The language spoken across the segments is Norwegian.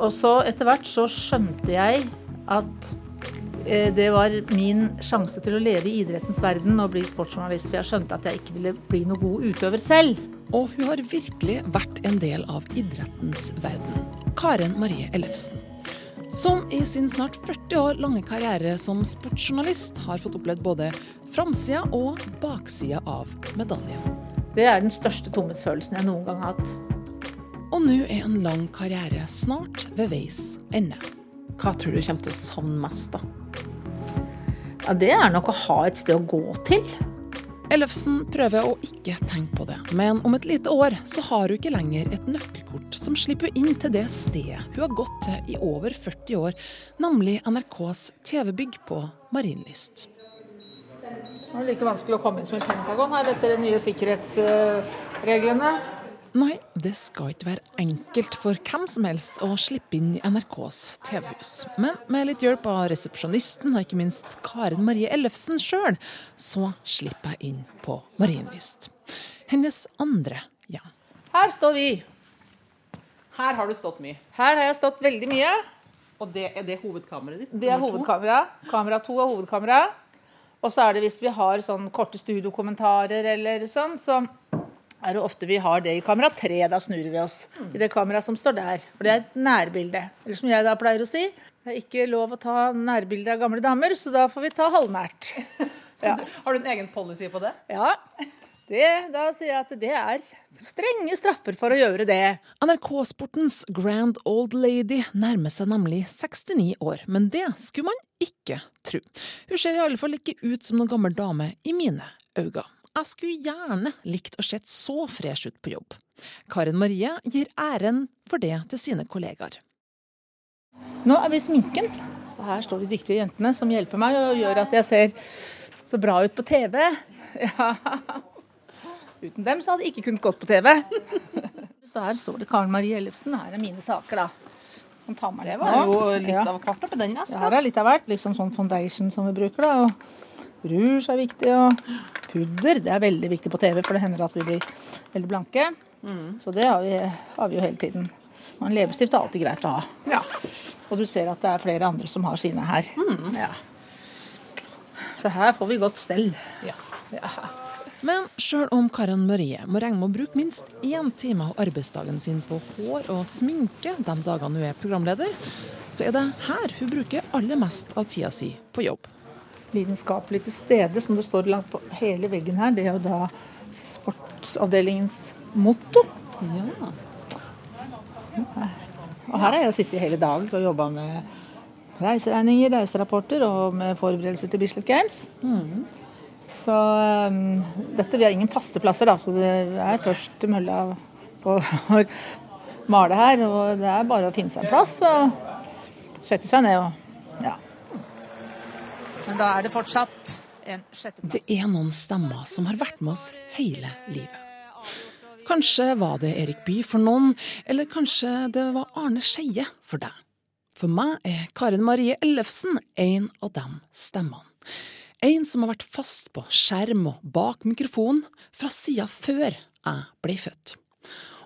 Og så etter hvert så skjønte jeg at eh, det var min sjanse til å leve i idrettens verden og bli sportsjournalist. For jeg skjønte at jeg ikke ville bli noe god utøver selv. Og hun har virkelig vært en del av idrettens verden. Karen Marie Ellefsen. Som i sin snart 40 år lange karriere som sportsjournalist har fått opplevd både framsida og baksida av medaljen. Det er den største tomhetsfølelsen jeg noen gang har hatt. Og nå er en lang karriere snart ved veis ende. Hva tror du kommer til å savne mest, da? Ja, Det er nok å ha et sted å gå til. Ellefsen prøver å ikke tenke på det, men om et lite år så har hun ikke lenger et nøkkelkort som slipper inn til det stedet hun har gått til i over 40 år, nemlig NRKs TV-bygg på Marienlyst. Det er like vanskelig å komme inn som i Pentagon her etter de nye sikkerhetsreglene. Nei, det skal ikke være enkelt for hvem som helst å slippe inn i NRKs TV-hus. Men med litt hjelp av resepsjonisten og ikke minst Karen Marie Ellefsen sjøl, så slipper jeg inn på Marienlyst. Hennes andre hjem. Her står vi. Her har du stått mye. Her har jeg stått veldig mye. Og det er det hovedkameraet ditt? Det er hovedkamera. Kamera to er hovedkamera. Og så er det hvis vi har sånn korte studiokommentarer eller sånn, så er det ofte vi har det i kamera tre. Da snur vi oss i det kameraet som står der. For det er et nærbilde. Eller som jeg da pleier å si, det er ikke lov å ta nærbilder av gamle damer, så da får vi ta halvnært. Ja. Har du en egen policy på det? ja. Det, da sier jeg at det er strenge straffer for å gjøre det. NRK-sportens grand old lady nærmer seg nemlig 69 år, men det skulle man ikke tro. Hun ser i alle fall ikke ut som noen gammel dame i mine øyne. Jeg skulle gjerne likt å sett så fresh ut på jobb. Karen Marie gir æren for det til sine kollegaer. Nå er vi i sminken. Og her står de dyktige jentene som hjelper meg og gjør at jeg ser så bra ut på TV. Ja. Uten dem så hadde jeg ikke kunnet gått på TV. Så her står det Karen Marie Ellefsen. Her er mine saker, da. Kan ta meg Det var nå. jo litt Ja. av hvert oppi den Ja, eska. her er litt av hvert. Liksom sånn foundation som vi bruker, da. Og rouge er viktig. Og pudder. Det er veldig viktig på TV, for det hender at vi blir veldig blanke. Så det har vi, har vi jo hele tiden. Og en leppestift er alltid greit å ha. Ja. Og du ser at det er flere andre som har sine her. Ja. Så her får vi godt stell. Ja. Men sjøl om Karen Marie må regne med å bruke minst én time av arbeidsdagen sin på hår og sminke de dagene hun er programleder, så er det her hun bruker aller mest av tida si på jobb. Lidenskapelig til stede, som det står langt på hele veggen her, det er jo da sportsavdelingens motto. Ja. Og her har jeg sittet hele dag og jobba med reiseregninger, reiserapporter og med forberedelser til Bislett Games. Så um, dette, vi har ingen faste plasser, da, så det er først mølla på å male her. Og det er bare å finne seg en plass og sette seg ned og ja. Men da er det fortsatt en sjetteplass. Det er noen stemmer som har vært med oss hele livet. Kanskje var det Erik Bye for noen, eller kanskje det var Arne Skeie for deg. For meg er Karen Marie Ellefsen en av de stemmene. En som har vært fast på skjerm og bak mikrofon fra sida før jeg ble født.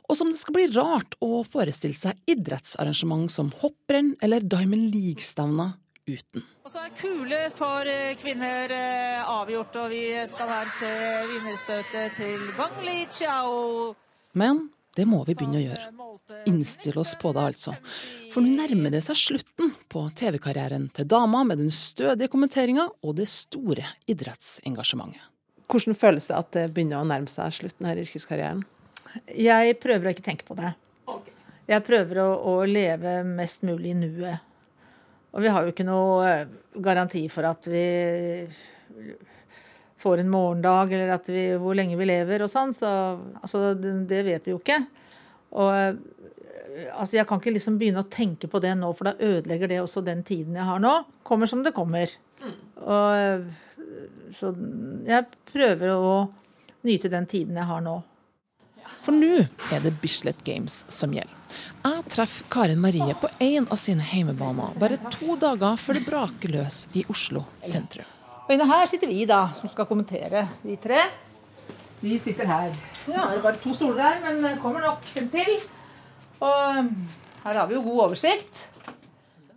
Og som det skal bli rart å forestille seg idrettsarrangement som hopprenn eller Diamond League-stevner uten. Og så er kule for eh, kvinner eh, avgjort, og vi skal her se vinnerstøtet til Bang Li Chao. Men det må vi begynne å gjøre. Innstille oss på det, altså. For nå nærmer det seg slutten på TV-karrieren til dama med den stødige kommenteringa og det store idrettsengasjementet. Hvordan føles det at det begynner å nærme seg slutten her i yrkeskarrieren? Jeg prøver å ikke tenke på det. Jeg prøver å, å leve mest mulig i nuet. Og vi har jo ikke noe eh, garanti for at vi får en morgendag, eller at vi, hvor lenge vi lever og sånn. Så altså, det, vet vi jo ikke. Og eh, altså, jeg kan ikke liksom begynne å tenke på det nå, for da ødelegger det også den tiden jeg har nå. Kommer som det kommer. Og, eh, så jeg prøver å nyte den tiden jeg har nå. For nå er det Bislett Games som gjelder. Jeg treffer Karen Marie på en av sine heimebaner bare to dager før det braker løs i Oslo sentrum. Og inne her sitter vi da, som skal kommentere, vi tre. Vi sitter her. Ja, det er bare to stoler her, men det kommer nok en til. Og Her har vi jo god oversikt.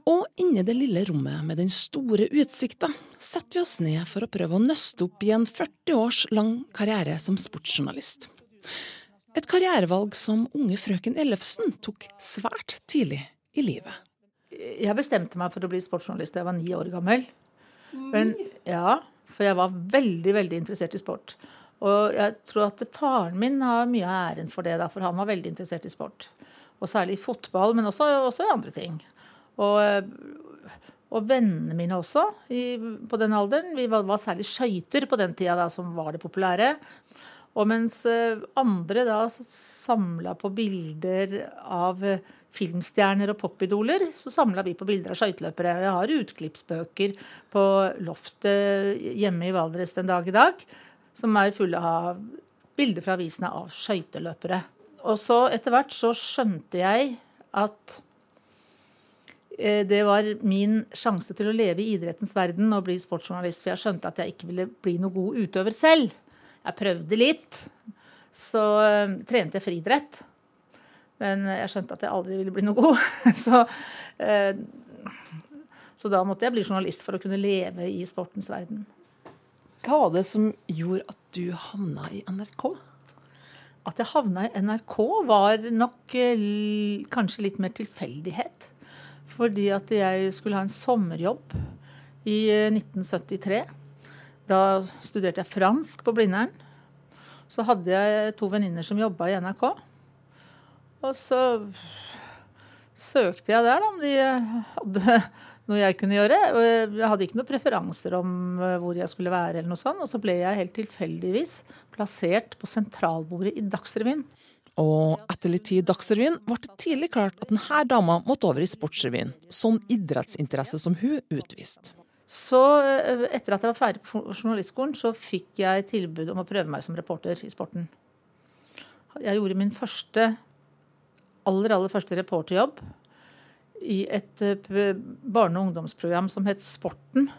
Og inni det lille rommet med den store utsikta setter vi oss ned for å prøve å nøste opp i en 40 års lang karriere som sportsjournalist. Et karrierevalg som unge frøken Ellefsen tok svært tidlig i livet. Jeg bestemte meg for å bli sportsjournalist da jeg var ni år gammel. Men, ja, for jeg var veldig, veldig interessert i sport. Og jeg tror at faren min har mye av æren for det, da, for han var veldig interessert i sport. Og særlig i fotball, men også, også i andre ting. Og, og vennene mine også i, på den alderen. Vi var, var særlig skøyter på den tida da, som var det populære. Og mens eh, andre da samla på bilder av eh, filmstjerner og popidoler, så samla vi på bilder av skøyteløpere. Jeg har utklippsbøker på loftet hjemme i Valdres den dag i dag som er fulle av bilder fra avisene av skøyteløpere. Og så etter hvert så skjønte jeg at Eh, det var min sjanse til å leve i idrettens verden og bli sportsjournalist. For jeg skjønte at jeg ikke ville bli noe god utøver selv. Jeg prøvde litt. Så uh, trente jeg friidrett. Men jeg skjønte at jeg aldri ville bli noe god. så, uh, så da måtte jeg bli journalist for å kunne leve i sportens verden. Hva var det som gjorde at du havna i NRK? At jeg havna i NRK, var nok uh, kanskje litt mer tilfeldighet. Fordi at jeg skulle ha en sommerjobb i 1973. Da studerte jeg fransk på Blindern. Så hadde jeg to venninner som jobba i NRK. Og så søkte jeg der, da, om de hadde noe jeg kunne gjøre. Jeg hadde ikke noen preferanser om eh, hvor jeg skulle være, eller noe sånt. Og så ble jeg helt tilfeldigvis plassert på sentralbordet i Dagsrevyen. Og etter litt tid i Dagsrevyen ble det tidlig klart at denne dama måtte over i Sportsrevyen. Sånn idrettsinteresse som hun utviste. Så eh, etter at jeg var ferdig på journalistskolen, så fikk jeg tilbud om å prøve meg som reporter i sporten. Jeg gjorde min første, aller, aller første reporterjobb i et eh, barne- og ungdomsprogram som het Sporten.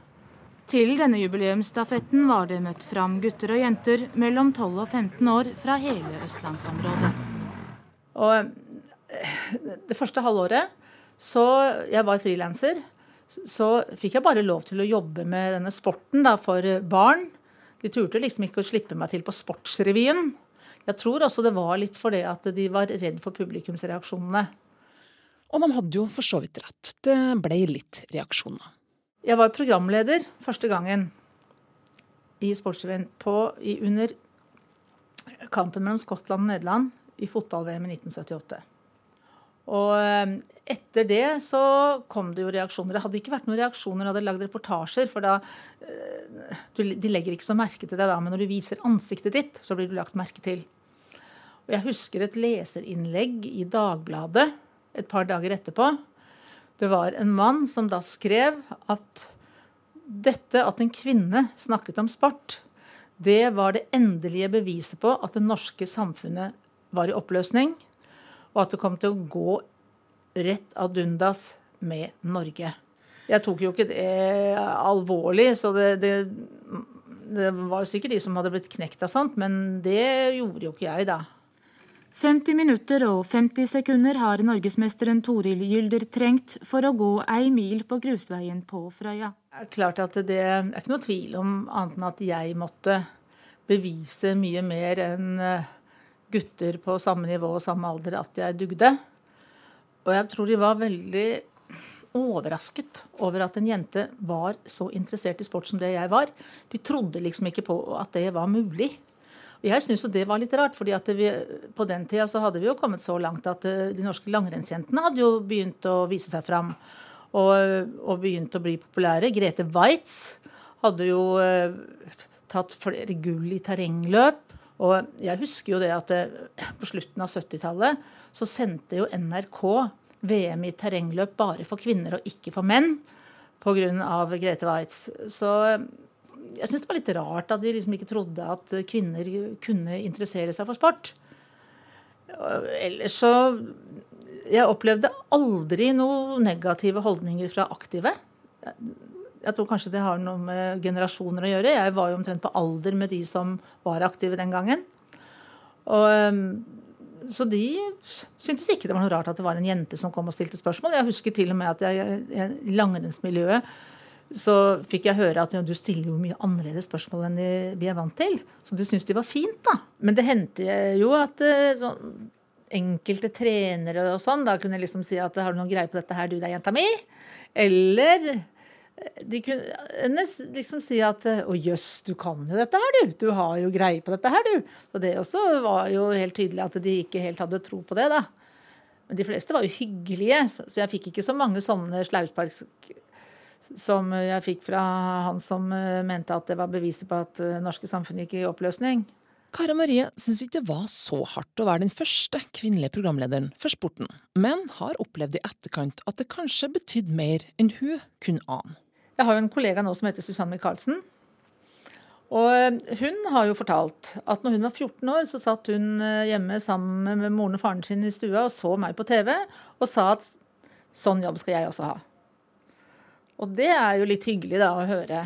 Til denne jubileumsstafetten var det møtt fram gutter og jenter mellom 12 og 15 år fra hele østlandsområdet. Og eh, det første halvåret så jeg var frilanser, så fikk jeg bare lov til å jobbe med denne sporten da, for barn. De turte liksom ikke å slippe meg til på Sportsrevyen. Jeg tror også det var litt fordi at de var redd for publikumsreaksjonene. Og man hadde jo for så vidt rett. Det ble litt reaksjoner. Jeg var programleder første gangen i Sportsrevyen under kampen mellom Skottland og Nederland i fotball-VM i 1978. Og eh, etter det så kom det jo reaksjoner. Det hadde ikke vært noen reaksjoner når jeg hadde lagd reportasjer, for da eh, De legger ikke så merke til deg da, men når du viser ansiktet ditt, så blir du lagt merke til. Og jeg husker et leserinnlegg i Dagbladet et par dager etterpå det var en mann som da skrev at dette at en kvinne snakket om sport, det var det endelige beviset på at det norske samfunnet var i oppløsning, og at det kom til å gå rett ad undas med Norge. Jeg tok jo ikke det alvorlig, så det, det, det var jo sikkert de som hadde blitt knekt av sånt, men det gjorde jo ikke jeg, da. 50 minutter og 50 sekunder har norgesmesteren Toril Gylder trengt for å gå ei mil på grusveien på Frøya. Det er klart at det er ikke noe tvil om annet enn at jeg måtte bevise mye mer enn eh, gutter på samme nivå og samme alder at jeg dugde. Og jeg tror de var veldig overrasket over at en jente var så interessert i sport som det jeg var. De trodde liksom ikke på at det var mulig. Jeg syns jo det var litt rart, fordi vi, på den tida så hadde vi jo kommet så langt at eh, de norske langrennsjentene hadde jo begynt å vise seg fram. Og, og begynt å bli populære. Grete Waitz hadde jo eh, tatt flere gull i terrengløp. Og jeg husker jo det at eh, på slutten av 70-tallet så sendte jo NRK VM i terrengløp bare for kvinner og ikke for menn pga. Grete Waitz. Så jeg syns det var litt rart at de liksom ikke trodde at kvinner kunne interessere seg for sport. Ellers så Jeg opplevde aldri noen negative holdninger fra aktive. Jeg tror kanskje det har noe med generasjoner å gjøre. Jeg var jo omtrent på alder med de som var aktive den gangen. Og så de syntes ikke det var noe rart at det var en jente som kom og stilte spørsmål. Jeg husker til og med at jeg, i langrennsmiljøet så fikk jeg høre at ja, du stiller jo mye annerledes spørsmål enn vi er vant til. Så det syntes de var fint, da. Men det hendte jo at uh, enkelte trenere og sånn da kunne liksom si at har du noen greie på dette her, du, det er jenta mi? Eller de kunne liksom si at å jøss, du kan jo dette her, du. Du har jo greie på dette her, du. Og det også var jo helt tydelig at de ikke helt hadde tro på det, da. Men de fleste var jo hyggelige, så jeg fikk ikke så mange sånne slauspark som jeg fikk fra han som eh, mente at det var beviset på at eh, norske samfunn gikk i oppløsning. Kara Marie syns ikke det var så hardt å være den første kvinnelige programlederen for sporten, men har opplevd i etterkant at det kanskje betydde mer enn hun kunne ane. Jeg har jo en kollega nå som heter Susanne Michaelsen. Og eh, hun har jo fortalt at når hun var 14 år, så satt hun eh, hjemme sammen med moren og faren sin i stua og så meg på TV og sa at sånn jobb skal jeg også ha. Og det er jo litt hyggelig da å høre.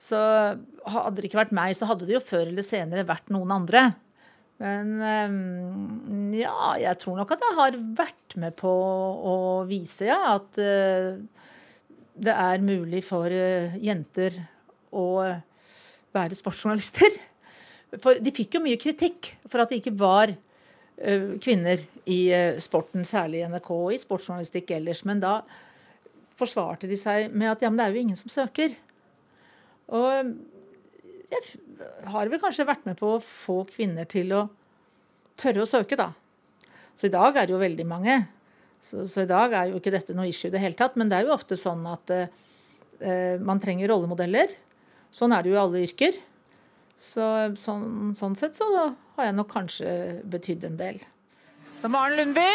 Så hadde det ikke vært meg, så hadde det jo før eller senere vært noen andre. Men eh, ja, jeg tror nok at jeg har vært med på å vise, ja, at det er mulig for eh, jenter å være sportsjournalister. For de fikk jo mye kritikk for at det ikke var eh, kvinner i eh, sporten, særlig i NRK og i sportsjournalistikk ellers. Men da forsvarte de seg med at ja, men det er jo ingen som søker. Og jeg har vel kanskje vært med på å få kvinner til å tørre å søke, da. Så i dag er det jo veldig mange så, så, i dag er jo ikke dette noe issue i det hele tatt. Men det er jo ofte sånn at eh, man trenger rollemodeller. Sånn er det jo i alle yrker. Så, sånn, sånn, sett så har jeg nok kanskje betydd en del. Så Maren Lundby,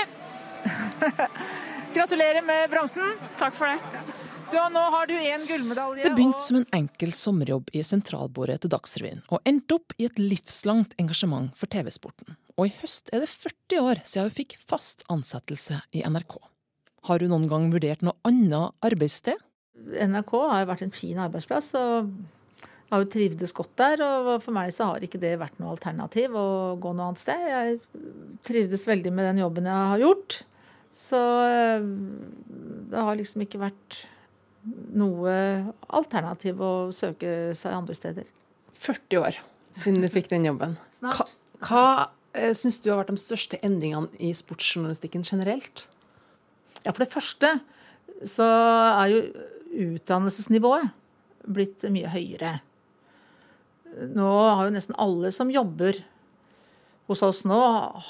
gratulerer med bronsen. Takk for det. Du, nå har du én gullmedalje. Det begynte og... som en enkel sommerjobb i sentralbordet til Dagsrevyen, og endte opp i et livslangt engasjement for TV-sporten og i høst er det 40 år siden hun fikk fast ansettelse i NRK. Har hun noen gang vurdert noe annet arbeidssted? NRK har vært en fin arbeidsplass, og jeg har jo trivdes godt der. Og for meg så har ikke det vært noe alternativ å gå noe annet sted. Jeg trivdes veldig med den jobben jeg har gjort. Så eh, det har liksom ikke vært noe alternativ å søke seg andre steder. 40 år siden du fikk den jobben. Snart. Hva, hva Eh, syns du har vært de største endringene i sportsjournalistikken generelt? Ja, For det første så er jo utdannelsesnivået blitt mye høyere. Nå har jo nesten alle som jobber hos oss nå,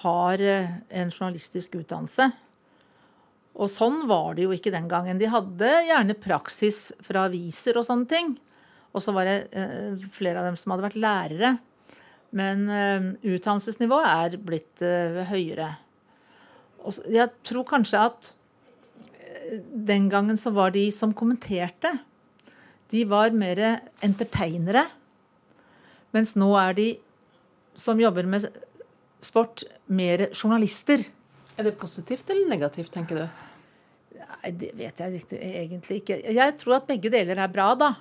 har en journalistisk utdannelse. Og sånn var det jo ikke den gangen. De hadde gjerne praksis fra aviser og sånne ting. Og så var det eh, flere av dem som hadde vært lærere. Men uh, utdannelsesnivået er blitt uh, høyere. Og jeg tror kanskje at uh, den gangen så var de som kommenterte, de var mer entertainere. Mens nå er de som jobber med sport, mer journalister. Er det positivt eller negativt, tenker du? Nei, Det vet jeg egentlig ikke. Jeg tror at begge deler er bra, da.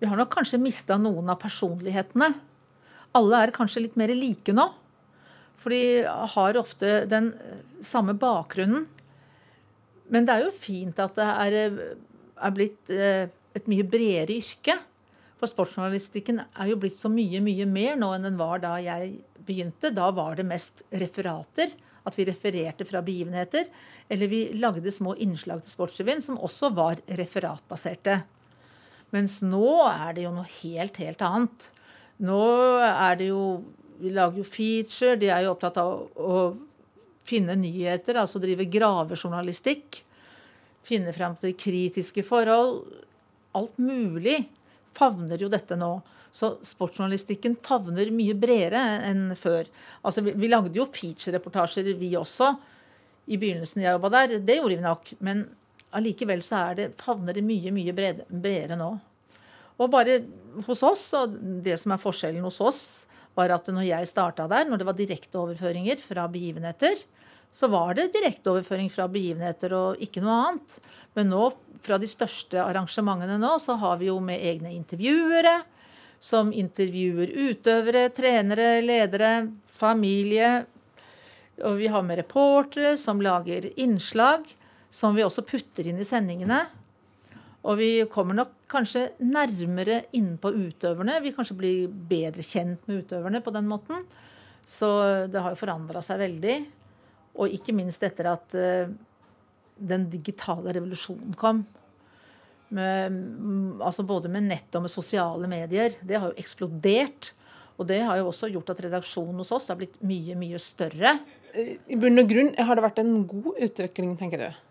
Vi har nok kanskje mista noen av personlighetene alle er kanskje litt mer like nå. For de har ofte den samme bakgrunnen. Men det er jo fint at det er, er blitt eh, et mye bredere yrke. For sportsjournalistikken er jo blitt så mye, mye mer nå enn den var da jeg begynte. Da var det mest referater. At vi refererte fra begivenheter. Eller vi lagde små innslag til Sportsrevyen som også var referatbaserte. Mens nå er det jo noe helt, helt annet. Nå er det jo Vi lager jo feature. De er jo opptatt av å finne nyheter, altså drive gravejournalistikk. Finne frem til kritiske forhold. Alt mulig favner jo dette nå. Så sportsjournalistikken favner mye bredere enn før. Altså, vi, vi lagde jo feature-reportasjer, vi også, i begynnelsen jeg jobba der. Det gjorde vi nok. Men allikevel så er det, favner det mye, mye bredere nå. Og bare hos oss, og det som er forskjellen hos oss, var at når jeg starta der, når det var direkteoverføringer fra begivenheter, så var det direkteoverføring fra begivenheter og ikke noe annet. Men nå, fra de største arrangementene nå, så har vi jo med egne intervjuere som intervjuer utøvere, trenere, ledere, familie. Og vi har med reportere som lager innslag, som vi også putter inn i sendingene. Og vi kommer nok kanskje nærmere innpå utøverne. Vi kanskje blir bedre kjent med utøverne på den måten. Så det har jo forandra seg veldig. Og ikke minst etter at uh, den digitale revolusjonen kom. Med, altså både med nett og med sosiale medier. Det har jo eksplodert. Og det har jo også gjort at redaksjonen hos oss har blitt mye, mye større. I bunn og grunn har det vært en god utvikling, tenker du?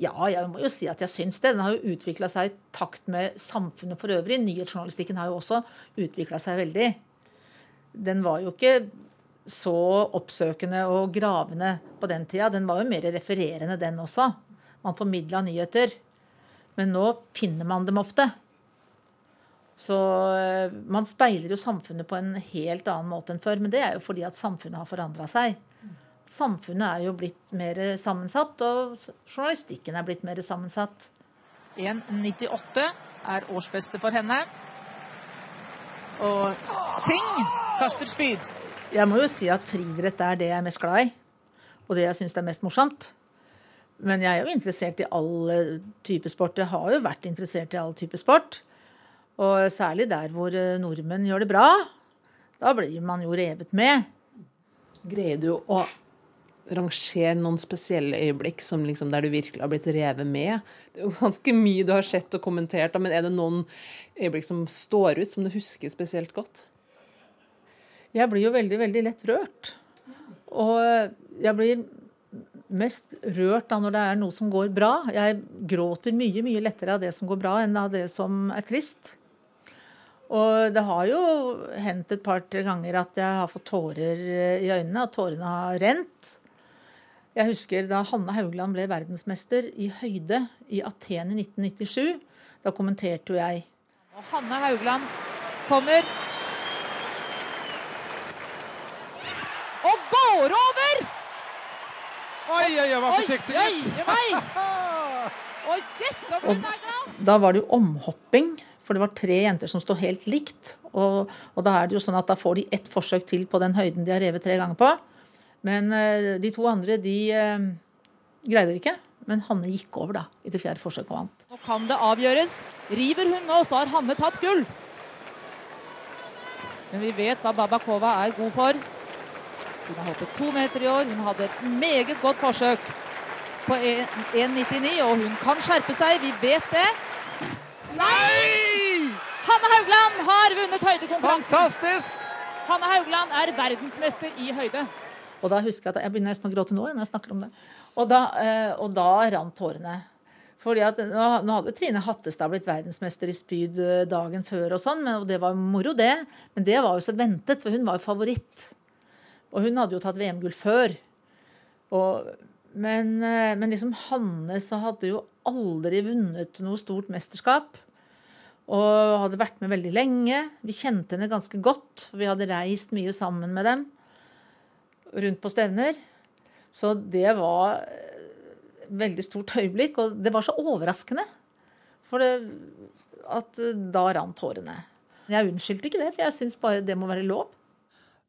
Ja, jeg må jo si at jeg syns det. Den har jo utvikla seg i takt med samfunnet for øvrig. Nyhetsjournalistikken har jo også utvikla seg veldig. Den var jo ikke så oppsøkende og gravende på den tida. Den var jo mer refererende, den også. Man formidla nyheter. Men nå finner man dem ofte. Så eh, man speiler jo samfunnet på en helt annen måte enn før. Men det er jo fordi at samfunnet har forandra seg samfunnet er jo blitt mer sammensatt, og journalistikken er blitt mer sammensatt. 1,98 er årsbeste for henne. Og Sing kaster spyd. Jeg må jo si at friidrett er det jeg er mest glad i, og det jeg syns er mest morsomt. Men jeg er jo interessert i all type sport. Jeg har jo vært interessert i all type sport. Og særlig der hvor nordmenn gjør det bra. Da blir man jo revet med. Greier du å rangere noen spesielle øyeblikk som liksom der du virkelig har blitt revet med? Det er jo ganske mye du har sett og kommentert, men er det noen øyeblikk som står ut, som du husker spesielt godt? Jeg blir jo veldig, veldig lett rørt. Og jeg blir mest rørt da når det er noe som går bra. Jeg gråter mye, mye lettere av det som går bra, enn av det som er trist. Og det har jo hendt et par-tre ganger at jeg har fått tårer i øynene, at tårene har rent. Jeg husker da Hanne Haugland ble verdensmester i høyde i Aten i 1997. Da kommenterte jo jeg. Og Hanne Haugland kommer. Og går over! Oi, oi, oi, var forsiktig. Og Da var det jo omhopping, for det var tre jenter som sto helt likt. Og, og da er det jo sånn at da får de ett forsøk til på den høyden de har revet tre ganger på. Men eh, de to andre de eh, greide det ikke. Men Hanne gikk over da, i det fjerde forsøket og vant. Nå kan det avgjøres. River hun nå, så har Hanne tatt gull. Men vi vet hva Babakova er god for. Hun har hoppet to meter i år. Hun hadde et meget godt forsøk på 1,99, og hun kan skjerpe seg. Vi vet det. Nei! Hanne Haugland har vunnet høydekonkurransen. Fantastisk! Hanne Haugland er verdensmester i høyde. Og da husker Jeg at jeg begynner nesten å gråte nå når jeg snakker om det. Og da, eh, og da rant tårene. Fordi at Nå hadde Trine Hattestad blitt verdensmester i spyd eh, dagen før, og sånn, og det var moro, det. Men det var jo så ventet, for hun var jo favoritt. Og hun hadde jo tatt VM-gull før. Og, men, eh, men, liksom Hanne så hadde jo aldri vunnet noe stort mesterskap. Og hadde vært med veldig lenge. Vi kjente henne ganske godt. Vi hadde reist mye sammen med dem rundt på stevner. Så det var et veldig stort øyeblikk, og det var så overraskende. For det, at da rant tårene. Jeg unnskyldte ikke det, for jeg syns bare det må være lov.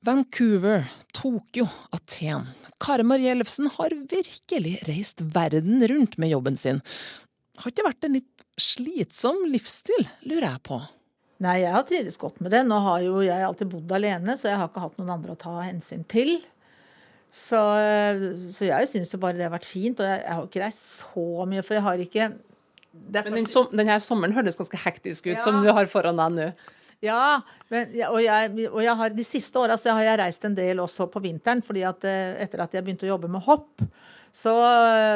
Vancouver, Tokyo, Aten. Kare Marie Ellefsen har virkelig reist verden rundt med jobben sin. Har ikke vært en litt slitsom livsstil, lurer jeg på. Nei, jeg har trivdes godt med det. Nå har jo jeg alltid bodd alene, så jeg har ikke hatt noen andre å ta hensyn til. Så, så jeg syns bare det har vært fint. Og jeg, jeg har ikke reist så mye, for jeg har ikke Men den som, denne sommeren høres ganske hektisk ut, ja. som du har foran deg nå. Ja, men, og, jeg, og jeg har, de siste åra har jeg reist en del også på vinteren. fordi at eh, etter at jeg begynte å jobbe med hopp, så,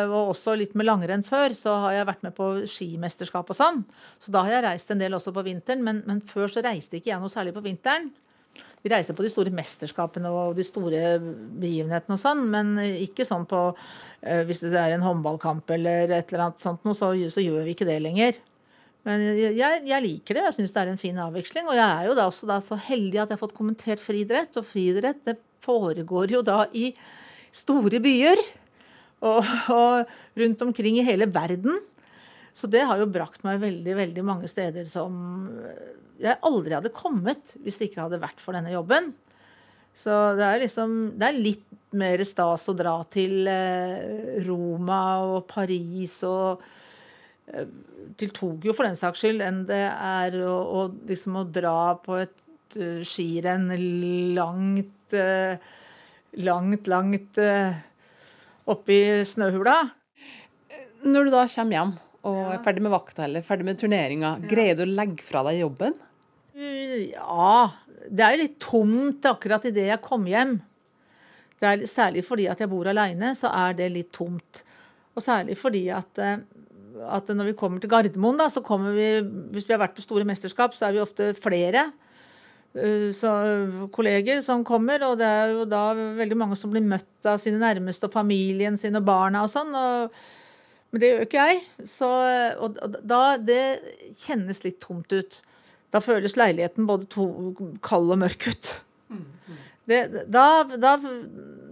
og også litt med langrenn før, så har jeg vært med på skimesterskap og sånn. Så da har jeg reist en del også på vinteren. Men, men før så reiste ikke jeg noe særlig på vinteren. Vi reiser på de store mesterskapene og de store begivenhetene og sånn, men ikke sånn på eh, Hvis det er en håndballkamp eller et eller annet sånt noe, så, så gjør vi ikke det lenger. Men jeg, jeg liker det. Jeg syns det er en fin avveksling. Og jeg er jo da også da så heldig at jeg har fått kommentert friidrett. Og friidrett det foregår jo da i store byer. Og, og, rundt omkring i hele verden. Så det har jo brakt meg veldig, veldig mange steder som jeg aldri hadde kommet hvis det ikke hadde vært for denne jobben. Så det er liksom Det er litt mer stas å dra til eh, Roma og Paris og til Tokyo for den saks skyld, enn det er å, å liksom å dra på et uh, skirenn langt, uh, langt, langt uh, oppi snøhula. Når du da kommer hjem og er ferdig med vakta eller ferdig med turneringa, greier du å legge fra deg jobben? Ja. Det er jo litt tomt akkurat idet jeg kom hjem. Det er Særlig fordi at jeg bor aleine, så er det litt tomt. Og særlig fordi at, at når vi kommer til Gardermoen, da, så kommer vi Hvis vi har vært på store mesterskap, så er vi ofte flere så, kolleger som kommer. Og det er jo da veldig mange som blir møtt av sine nærmeste og familien sin og barna og sånn. og men det gjør ikke jeg. Så, og da, det kjennes litt tomt ut. Da føles leiligheten både to, kald og mørk ut. Det, da, da,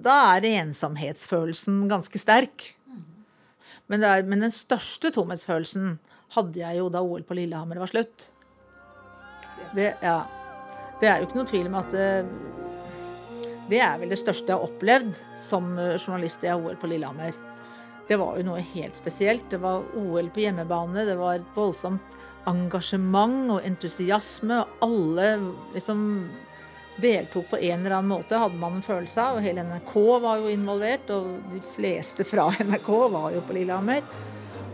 da, er ensomhetsfølelsen ganske sterk. Men, er, men, den største tomhetsfølelsen hadde jeg jo da OL på Lillehammer var slutt. Det, ja, det er jo ikke noe tvil om at det, det er vel det største jeg har opplevd som journalist i OL på Lillehammer det var jo noe helt spesielt. Det var OL på hjemmebane, det var et voldsomt engasjement og entusiasme. Og alle liksom deltok på en eller annen måte, hadde man en følelse av. Og hele NRK var jo involvert, og de fleste fra NRK var jo på Lillehammer.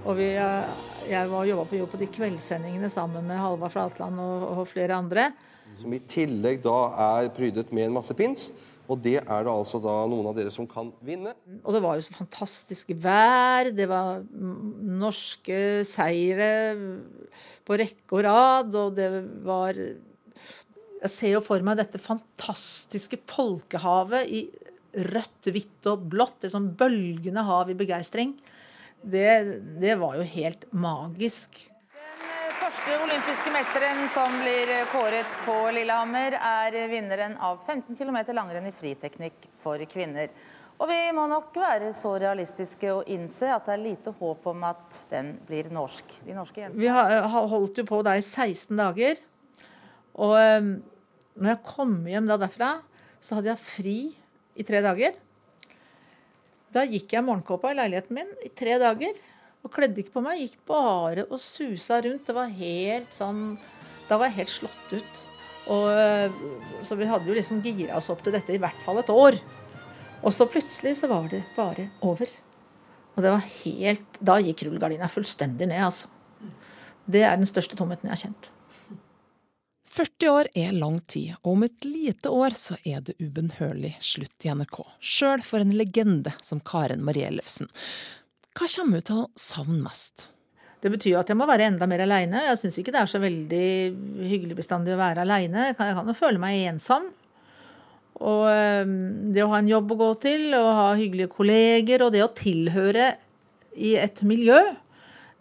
Og vi, eh, jeg var jobba på på de kveldssendingene sammen med Halvard Flatland og, og flere andre. Som i tillegg da er prydet med en masse pins. Og det er det altså da noen av dere som kan vinne. Og det var jo så fantastisk vær. Det var norske seire på rekke og rad. Og det var Jeg ser jo for meg dette fantastiske folkehavet i rødt, hvitt og blått. Et sånn bølgende hav i begeistring. Det, det var jo helt magisk Den første olympiske mesteren som blir kåret på Lillehammer, er vinneren av 15 km langrenn i friteknikk for kvinner. Og vi må nok være så realistiske og innse at det er lite håp om at den blir norsk. De norske jentene. Vi har holdt jo på der i 16 dager. Og når jeg kom hjem da derfra, så hadde jeg fri i tre dager. Da gikk jeg morgenkåpa i leiligheten min i tre dager. Og kledde ikke på meg. Gikk bare og susa rundt. Det var helt sånn Da var jeg helt slått ut. Og, eh, så vi hadde jo liksom gira oss opp til dette i hvert fall et år. Og så plutselig så var det bare over. Og det var helt Da gikk rullegardina fullstendig ned, altså. Det er den største tomheten jeg har kjent. 40 år er lang tid, og om et lite år så er det ubønnhørlig slutt i NRK. Sjøl for en legende som Karen Marie Ellefsen. Hva kommer hun til å savne mest? Det betyr at jeg må være enda mer aleine. Jeg syns ikke det er så veldig hyggelig bestandig å være aleine. Jeg kan jo føle meg ensom. Og det å ha en jobb å gå til, og ha hyggelige kolleger, og det å tilhøre i et miljø,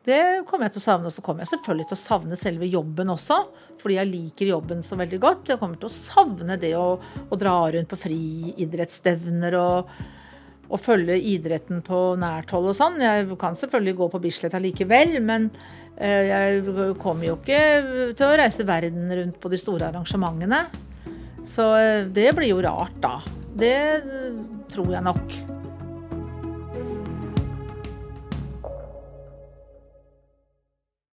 det kommer jeg til å savne. Og så kommer jeg selvfølgelig til å savne selve jobben også, fordi jeg liker jobben så veldig godt. Jeg kommer til å savne det å, å dra rundt på friidrettsstevner og og følge idretten på nært hold og sånn. Jeg kan selvfølgelig gå på Bislett allikevel, men eh, jeg kommer jo ikke til å reise verden rundt på de store arrangementene. Så eh, det blir jo rart, da. Det tror jeg nok.